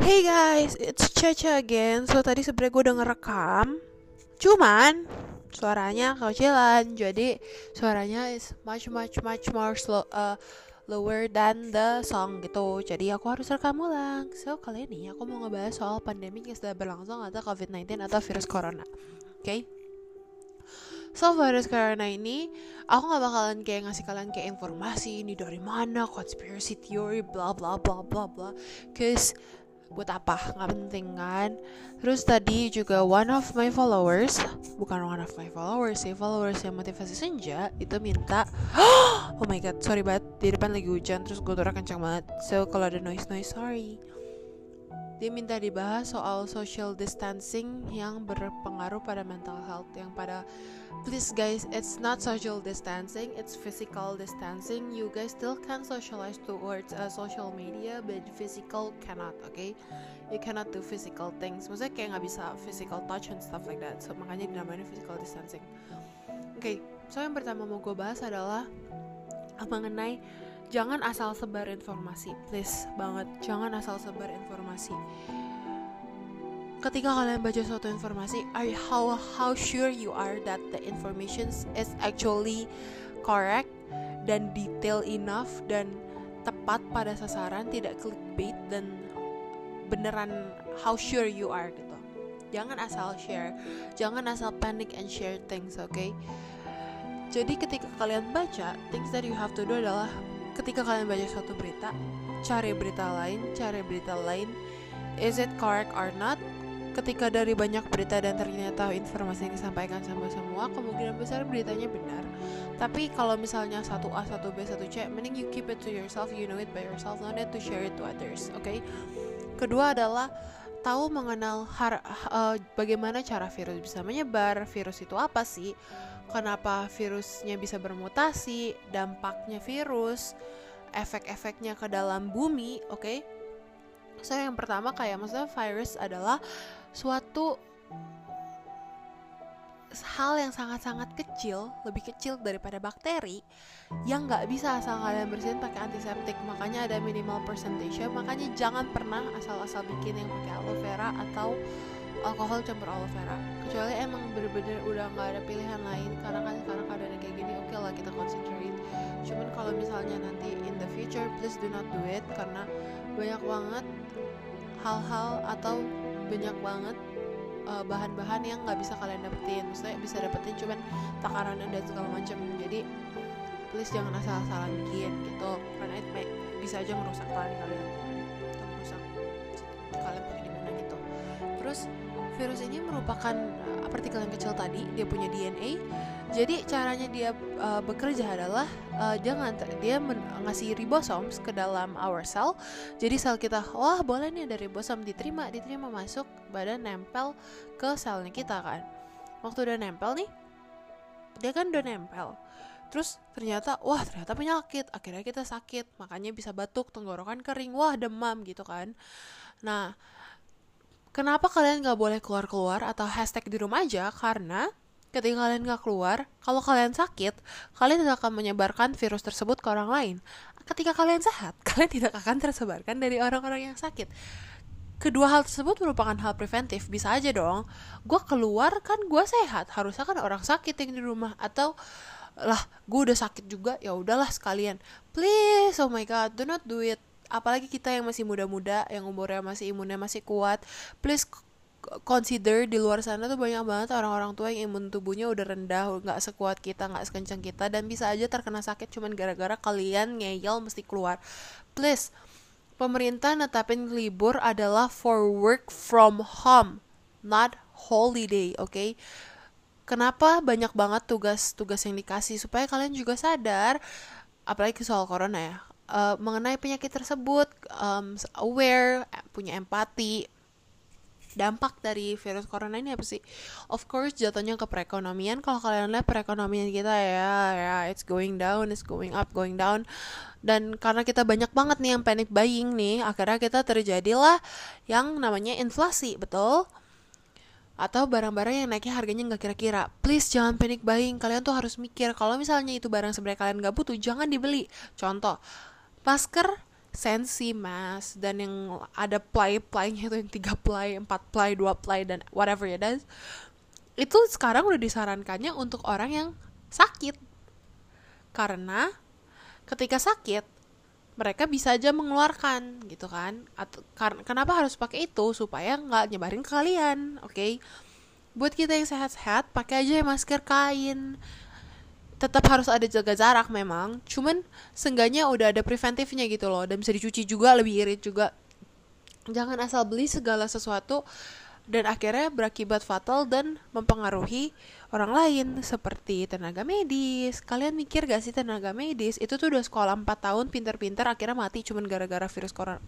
Hey guys, it's Caca again. So tadi sebenernya gue udah ngerekam, cuman suaranya kecilan, jadi suaranya is much much much more slow, uh, lower than the song gitu. Jadi aku harus rekam ulang. So kali ini aku mau ngebahas soal pandemi yang sedang berlangsung atau COVID-19 atau virus corona. Oke? Okay? So virus corona ini aku nggak bakalan kayak ngasih kalian kayak informasi ini dari mana conspiracy theory bla bla bla bla bla cause buat apa? Nggak penting kan? Terus tadi juga one of my followers bukan one of my followers sih followers yang motivasi senja itu minta oh my god sorry banget di depan lagi hujan terus gue kencang banget. So kalau ada noise noise sorry dia minta dibahas soal social distancing yang berpengaruh pada mental health yang pada please guys it's not social distancing it's physical distancing. You guys still can socialize towards uh, social media but physical cannot okay? You cannot do physical things. Maksudnya kayak nggak bisa physical touch and stuff like that. So makanya dinamain physical distancing. Oke okay, so yang pertama mau gue bahas adalah mengenai jangan asal sebar informasi. Please banget. Jangan asal sebar informasi. Ketika kalian baca suatu informasi are you, how how sure you are that the information is actually correct dan detail enough dan tepat pada sasaran tidak clickbait dan beneran how sure you are gitu. Jangan asal share. Jangan asal panic and share things oke okay? jadi ketika kalian baca things that you have to do adalah ketika kalian baca suatu berita, cari berita lain, cari berita lain. Is it correct or not? Ketika dari banyak berita dan ternyata informasi yang disampaikan sama semua, kemungkinan besar beritanya benar. Tapi kalau misalnya satu A, satu B, satu C, mending you keep it to yourself, you know it by yourself, not need to share it to others, oke? Okay? Kedua adalah tahu mengenal har, uh, bagaimana cara virus bisa menyebar, virus itu apa sih? Kenapa virusnya bisa bermutasi, dampaknya virus, efek-efeknya ke dalam bumi, oke? Okay? So yang pertama kayak maksudnya virus adalah suatu hal yang sangat-sangat kecil, lebih kecil daripada bakteri yang nggak bisa asal kalian bersihin pakai antiseptik. Makanya ada minimal percentage. Makanya jangan pernah asal-asal bikin yang pakai aloe vera atau alkohol campur aloe vera. Kecuali emang bener-bener udah nggak ada pilihan lain karena kan sekarang keadaan kayak gini oke okay lah kita concentrate. Cuman kalau misalnya nanti in the future please do not do it karena banyak banget hal-hal atau banyak banget uh, bahan-bahan yang nggak bisa kalian dapetin. Maksudnya bisa dapetin cuman takarannya dan segala macam jadi please jangan asal-asalan bikin gitu karena it may, bisa aja merusak tangan kalian atau merusak kalian pakai di gitu. Terus virus ini merupakan uh, partikel yang kecil tadi dia punya DNA jadi caranya dia uh, bekerja adalah uh, dia ngantar dia ngasih ribosomes ke dalam our cell. Jadi sel kita wah boleh nih ada ribosom diterima diterima masuk badan nempel ke selnya kita kan. Waktu udah nempel nih dia kan udah nempel. Terus ternyata wah ternyata penyakit Akhirnya kita sakit Makanya bisa batuk, tenggorokan kering Wah demam gitu kan. Nah Kenapa kalian gak boleh keluar-keluar atau hashtag di rumah aja? Karena ketika kalian gak keluar, kalau kalian sakit, kalian tidak akan menyebarkan virus tersebut ke orang lain. Ketika kalian sehat, kalian tidak akan tersebarkan dari orang-orang yang sakit. Kedua hal tersebut merupakan hal preventif. Bisa aja dong, gue keluar kan gue sehat. Harusnya kan orang sakit yang di rumah atau lah gue udah sakit juga ya udahlah sekalian. Please, oh my god, do not do it apalagi kita yang masih muda-muda yang umurnya masih imunnya masih kuat please consider di luar sana tuh banyak banget orang-orang tua yang imun tubuhnya udah rendah nggak sekuat kita nggak sekencang kita dan bisa aja terkena sakit cuman gara-gara kalian ngeyel mesti keluar. Please pemerintah netapin libur adalah for work from home not holiday oke okay? kenapa banyak banget tugas-tugas yang dikasih supaya kalian juga sadar? Apalagi soal corona ya uh, mengenai penyakit tersebut, um, aware, punya empati. Dampak dari virus corona ini apa sih? Of course jatuhnya ke perekonomian. Kalau kalian lihat perekonomian kita ya, ya it's going down, it's going up, going down. Dan karena kita banyak banget nih yang panic buying nih, akhirnya kita terjadilah yang namanya inflasi, betul? atau barang-barang yang naiknya harganya nggak kira-kira please jangan panic buying kalian tuh harus mikir kalau misalnya itu barang sebenarnya kalian nggak butuh jangan dibeli contoh masker sensi mas dan yang ada play playnya itu yang tiga play empat play dua play dan whatever it is itu sekarang udah disarankannya untuk orang yang sakit. Karena ketika sakit mereka bisa aja mengeluarkan gitu kan? Atau karena kenapa harus pakai itu? Supaya nggak nyebarin ke kalian oke? Okay? buat kita yang sehat-sehat pakai aja masker kain tetap harus ada jaga jarak memang. Cuman seenggaknya udah ada preventifnya gitu loh. Dan bisa dicuci juga lebih irit juga. Jangan asal beli segala sesuatu dan akhirnya berakibat fatal dan mempengaruhi orang lain seperti tenaga medis. Kalian mikir gak sih tenaga medis itu tuh udah sekolah 4 tahun pinter-pinter akhirnya mati cuman gara-gara virus corona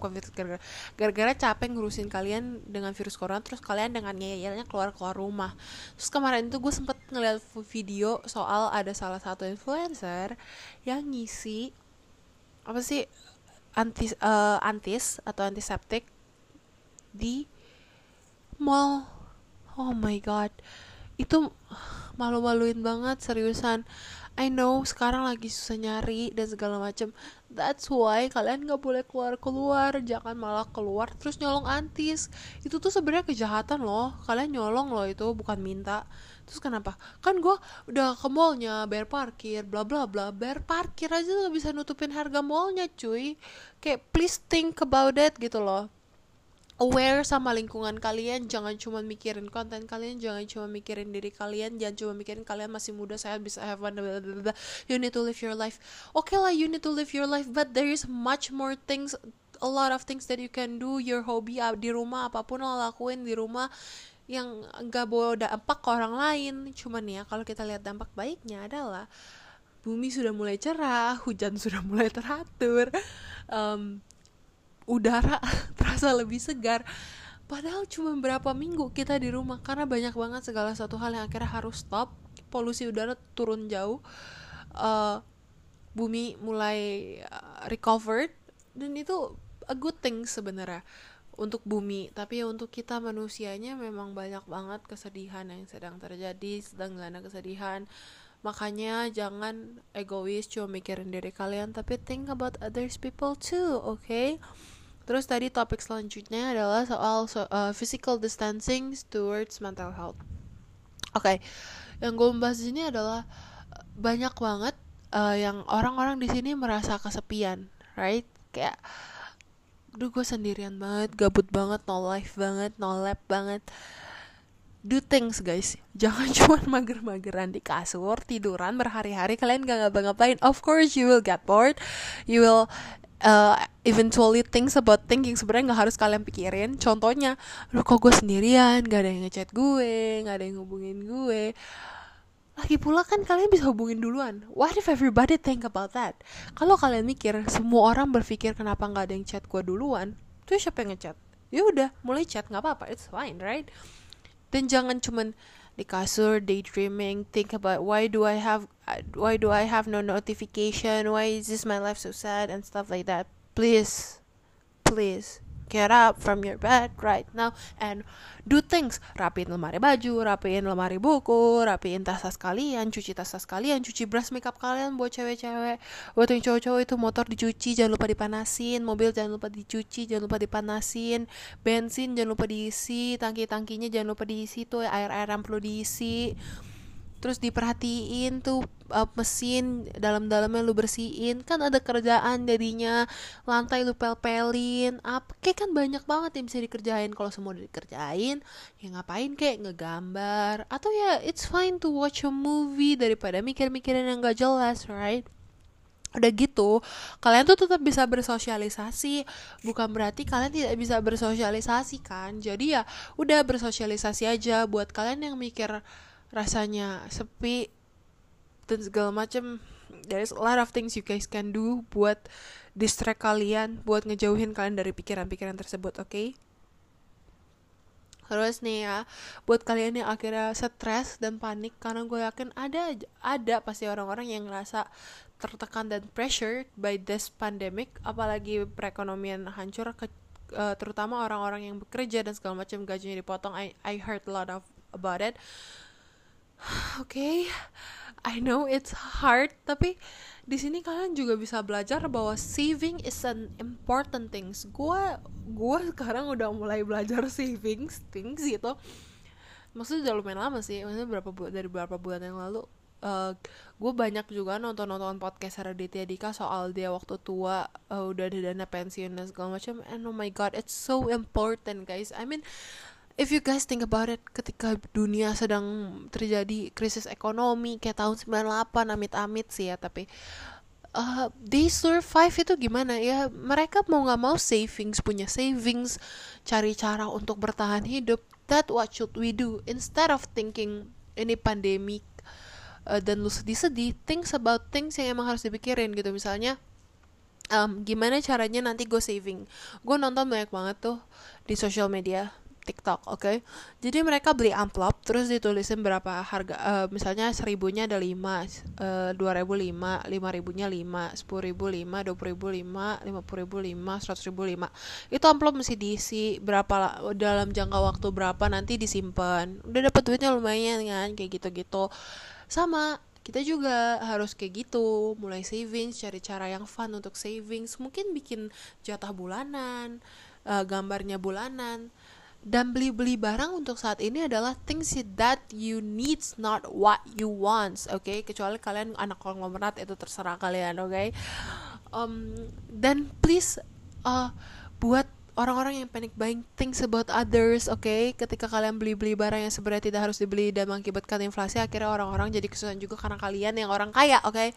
gara-gara capek ngurusin kalian dengan virus corona terus kalian dengan ngeyelnya keluar-keluar rumah. Terus kemarin tuh gue sempet ngeliat video soal ada salah satu influencer yang ngisi apa sih antis uh, antis atau antiseptik di mall. Oh my god. Itu malu-maluin banget seriusan. I know sekarang lagi susah nyari dan segala macem. That's why kalian nggak boleh keluar-keluar. Jangan malah keluar terus nyolong antis. Itu tuh sebenarnya kejahatan loh. Kalian nyolong loh itu bukan minta. Terus kenapa? Kan gue udah ke mallnya bayar parkir bla bla bla. Bayar parkir aja tuh bisa nutupin harga mallnya cuy. Kayak please think about it gitu loh aware sama lingkungan kalian jangan cuma mikirin konten kalian jangan cuma mikirin diri kalian jangan cuma mikirin kalian masih muda saya bisa have fun blah, you need to live your life. Oke okay lah you need to live your life but there is much more things a lot of things that you can do your hobby uh, di rumah apa pun lo lakuin di rumah yang gak bawa dampak ke orang lain. Cuman ya kalau kita lihat dampak baiknya adalah bumi sudah mulai cerah hujan sudah mulai teratur um, udara terasa lebih segar. Padahal cuma berapa minggu kita di rumah karena banyak banget segala satu hal yang akhirnya harus stop. Polusi udara turun jauh. Uh, bumi mulai uh, recovered. Dan itu a good thing sebenarnya untuk bumi. Tapi ya untuk kita manusianya memang banyak banget kesedihan yang sedang terjadi sedang dilanda kesedihan. Makanya jangan egois cuma mikirin diri kalian tapi think about others people too oke okay? Terus tadi topik selanjutnya adalah soal so, uh, physical distancing towards mental health. Oke, okay. yang gue membahas di sini adalah uh, banyak banget uh, yang orang-orang di sini merasa kesepian, right? Kayak, duh gue sendirian banget, gabut banget, no life banget, no lab banget. Do things guys, jangan cuma mager-mageran di kasur, tiduran berhari-hari, kalian gak ngapa-ngapain. Of course you will get bored, you will uh, eventually things about thinking sebenarnya nggak harus kalian pikirin. Contohnya lu kok gue sendirian? Gak ada yang ngechat gue gak ada yang hubungin gue. Lagi pula kan kalian bisa hubungin duluan. What if everybody think about that? Kalau kalian mikir semua orang berpikir kenapa nggak ada yang chat gue duluan? Tuh siapa yang ngechat? Ya udah mulai chat nggak apa-apa it's fine right? Dan jangan cuman di kasur daydreaming think about why do I have uh, why do I have no notification? Why is this my life so sad? And stuff like that. Please. Please get up from your bed right now and do things. Rapiin lemari baju rapiin lemari buku rapiin tas-tas kalian cuci tas-tas kalian cuci brush makeup kalian buat cewek-cewek. Buat yang cowok-cowok itu motor dicuci jangan lupa dipanasin. Mobil jangan lupa dicuci jangan lupa dipanasin. Bensin jangan lupa diisi tangki-tangkinya jangan lupa diisi tuh air-air yang perlu diisi terus diperhatiin tuh uh, mesin dalam-dalamnya lu bersihin. Kan ada kerjaan jadinya lantai lu pel-pelin apa kayak kan banyak banget yang bisa dikerjain. Kalau semua dikerjain ya ngapain kayak ngegambar. Atau ya it's fine to watch a movie daripada mikir-mikirin yang gak jelas right? Udah gitu kalian tuh tetap bisa bersosialisasi. Bukan berarti kalian tidak bisa bersosialisasi kan? Jadi ya udah bersosialisasi aja. Buat kalian yang mikir rasanya sepi dan segala macam there's a lot of things you guys can do buat distract kalian buat ngejauhin kalian dari pikiran-pikiran tersebut oke okay? Terus nih ya, buat kalian yang akhirnya stres dan panik karena gue yakin ada ada pasti orang-orang yang ngerasa tertekan dan pressure by this pandemic, apalagi perekonomian hancur, ke, uh, terutama orang-orang yang bekerja dan segala macam gajinya dipotong. I I heard a lot of about it. Oke, okay. I know it's hard tapi di sini kalian juga bisa belajar bahwa saving is an important things. Gue gue sekarang udah mulai belajar saving things gitu. Maksudnya udah lumayan lama sih maksudnya berapa bulan dari berapa bulan yang lalu. Uh, gue banyak juga nonton nonton podcast Raditya Dika soal dia waktu tua uh, udah ada dana pensiun dan segala macam. And oh my god it's so important guys. I mean if you guys think about it ketika dunia sedang terjadi krisis ekonomi kayak tahun 98 amit-amit sih ya tapi uh, they survive itu gimana ya? Mereka mau nggak mau savings punya savings cari cara untuk bertahan hidup. That what should we do? Instead of thinking ini pandemi uh, dan lu sedih-sedih things about things yang emang harus dipikirin gitu. Misalnya um, gimana caranya nanti gue saving? Gue nonton banyak banget tuh di social media TikTok, oke? Okay? Jadi mereka beli amplop, terus ditulisin berapa harga, uh, misalnya seribunya ada lima, uh, dua ribu lima, lima ribunya lima, sepuluh ribu lima, dua puluh ribu lima, lima puluh ribu lima, seratus ribu lima. Itu amplop mesti diisi berapa dalam jangka waktu berapa nanti disimpan. Udah dapat duitnya lumayan kan, kayak gitu-gitu. Sama kita juga harus kayak gitu mulai savings cari cara yang fun untuk savings mungkin bikin jatah bulanan uh, gambarnya bulanan dan beli-beli barang untuk saat ini adalah things that you needs not what you wants oke okay? kecuali kalian anak konglomerat itu terserah kalian oke okay? um, dan please uh, buat orang-orang yang panic buying things about others oke okay? ketika kalian beli-beli barang yang sebenarnya tidak harus dibeli dan mengakibatkan inflasi akhirnya orang-orang jadi kesusahan juga karena kalian yang orang kaya oke okay?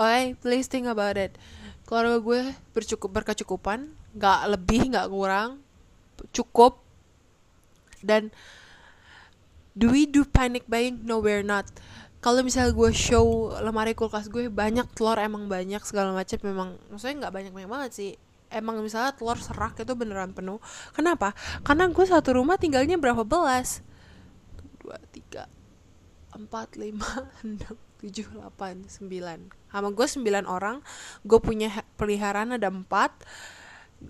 oke okay? please think about it keluarga gue bercukup berkecukupan nggak lebih nggak kurang cukup dan do we do panic buying? No we're not. Kalau misalnya gue show lemari kulkas gue banyak telur emang banyak segala macam. Memang maksudnya nggak banyak banyak banget sih. Emang misalnya telur serak itu beneran penuh. Kenapa? Karena gue satu rumah tinggalnya berapa belas? Dua tiga empat lima enam tujuh delapan sembilan. Sama gue sembilan orang. Gue punya peliharaan ada empat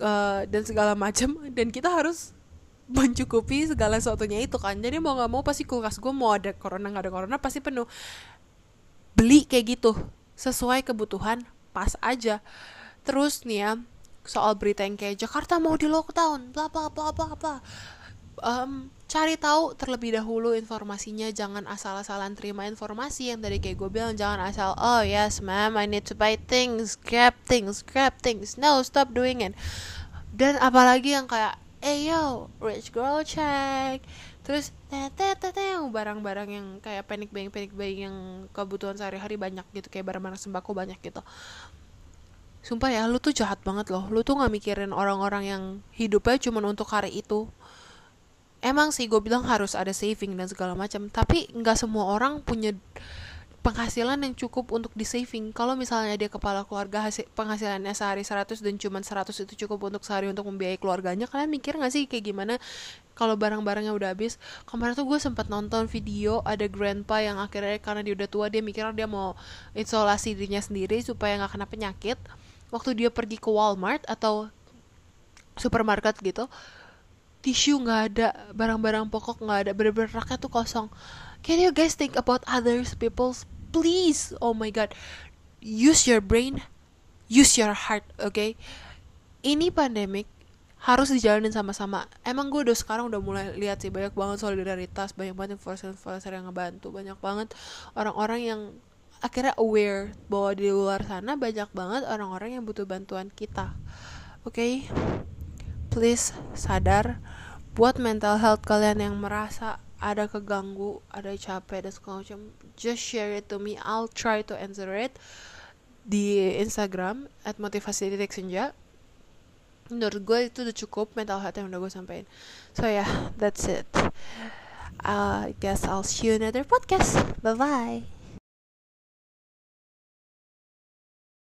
uh, dan segala macam. Dan kita harus mencukupi segala sesuatunya itu kan. Jadi mau nggak mau pasti kulkas gue mau ada corona nggak ada corona pasti penuh. Beli kayak gitu sesuai kebutuhan pas aja. Terus nih ya soal berita yang kayak Jakarta mau di lockdown bla bla bla bla bla. Um, cari tahu terlebih dahulu informasinya jangan asal-asalan terima informasi yang tadi kayak gue bilang jangan asal oh yes ma'am I need to buy things grab things grab things no stop doing it. Dan apalagi yang kayak eh yo rich girl check. Terus tete tete barang-barang yang kayak panic buying panic buying yang kebutuhan sehari-hari banyak gitu kayak barang-barang sembako banyak gitu. Sumpah ya lu tuh jahat banget loh. Lu tuh nggak mikirin orang-orang yang hidupnya cuma untuk hari itu. Emang sih gue bilang harus ada saving dan segala macam. Tapi nggak semua orang punya penghasilan yang cukup untuk di saving kalau misalnya dia kepala keluarga hasil penghasilannya sehari 100 dan cuma 100 itu cukup untuk sehari untuk membiayai keluarganya kalian mikir gak sih kayak gimana? Kalau barang-barangnya udah habis. Kemarin tuh gue sempat nonton video ada grandpa yang akhirnya karena dia udah tua dia mikir dia mau isolasi dirinya sendiri supaya nggak kena penyakit. Waktu dia pergi ke Walmart atau supermarket gitu tisu nggak ada barang-barang pokok nggak ada bener-bener rakyat tuh kosong. Can you guys think about others people's please? Oh my god. Use your brain, use your heart, oke? Okay? Ini pandemic harus dijalanin sama-sama. Emang gue udah sekarang udah mulai lihat sih banyak banget solidaritas, banyak banget influencer-influencer yang ngebantu, banyak banget orang-orang yang akhirnya aware bahwa di luar sana banyak banget orang-orang yang butuh bantuan kita. Oke? Okay? Please sadar buat mental health kalian yang merasa ada keganggu ada capek dan segala macam just share it to me. I'll try to answer it di Instagram at motivasi titik senja. Menurut gue itu udah cukup mental health yang udah gue sampaikan. So yeah that's it. Uh, I guess I'll see you in another podcast. Bye bye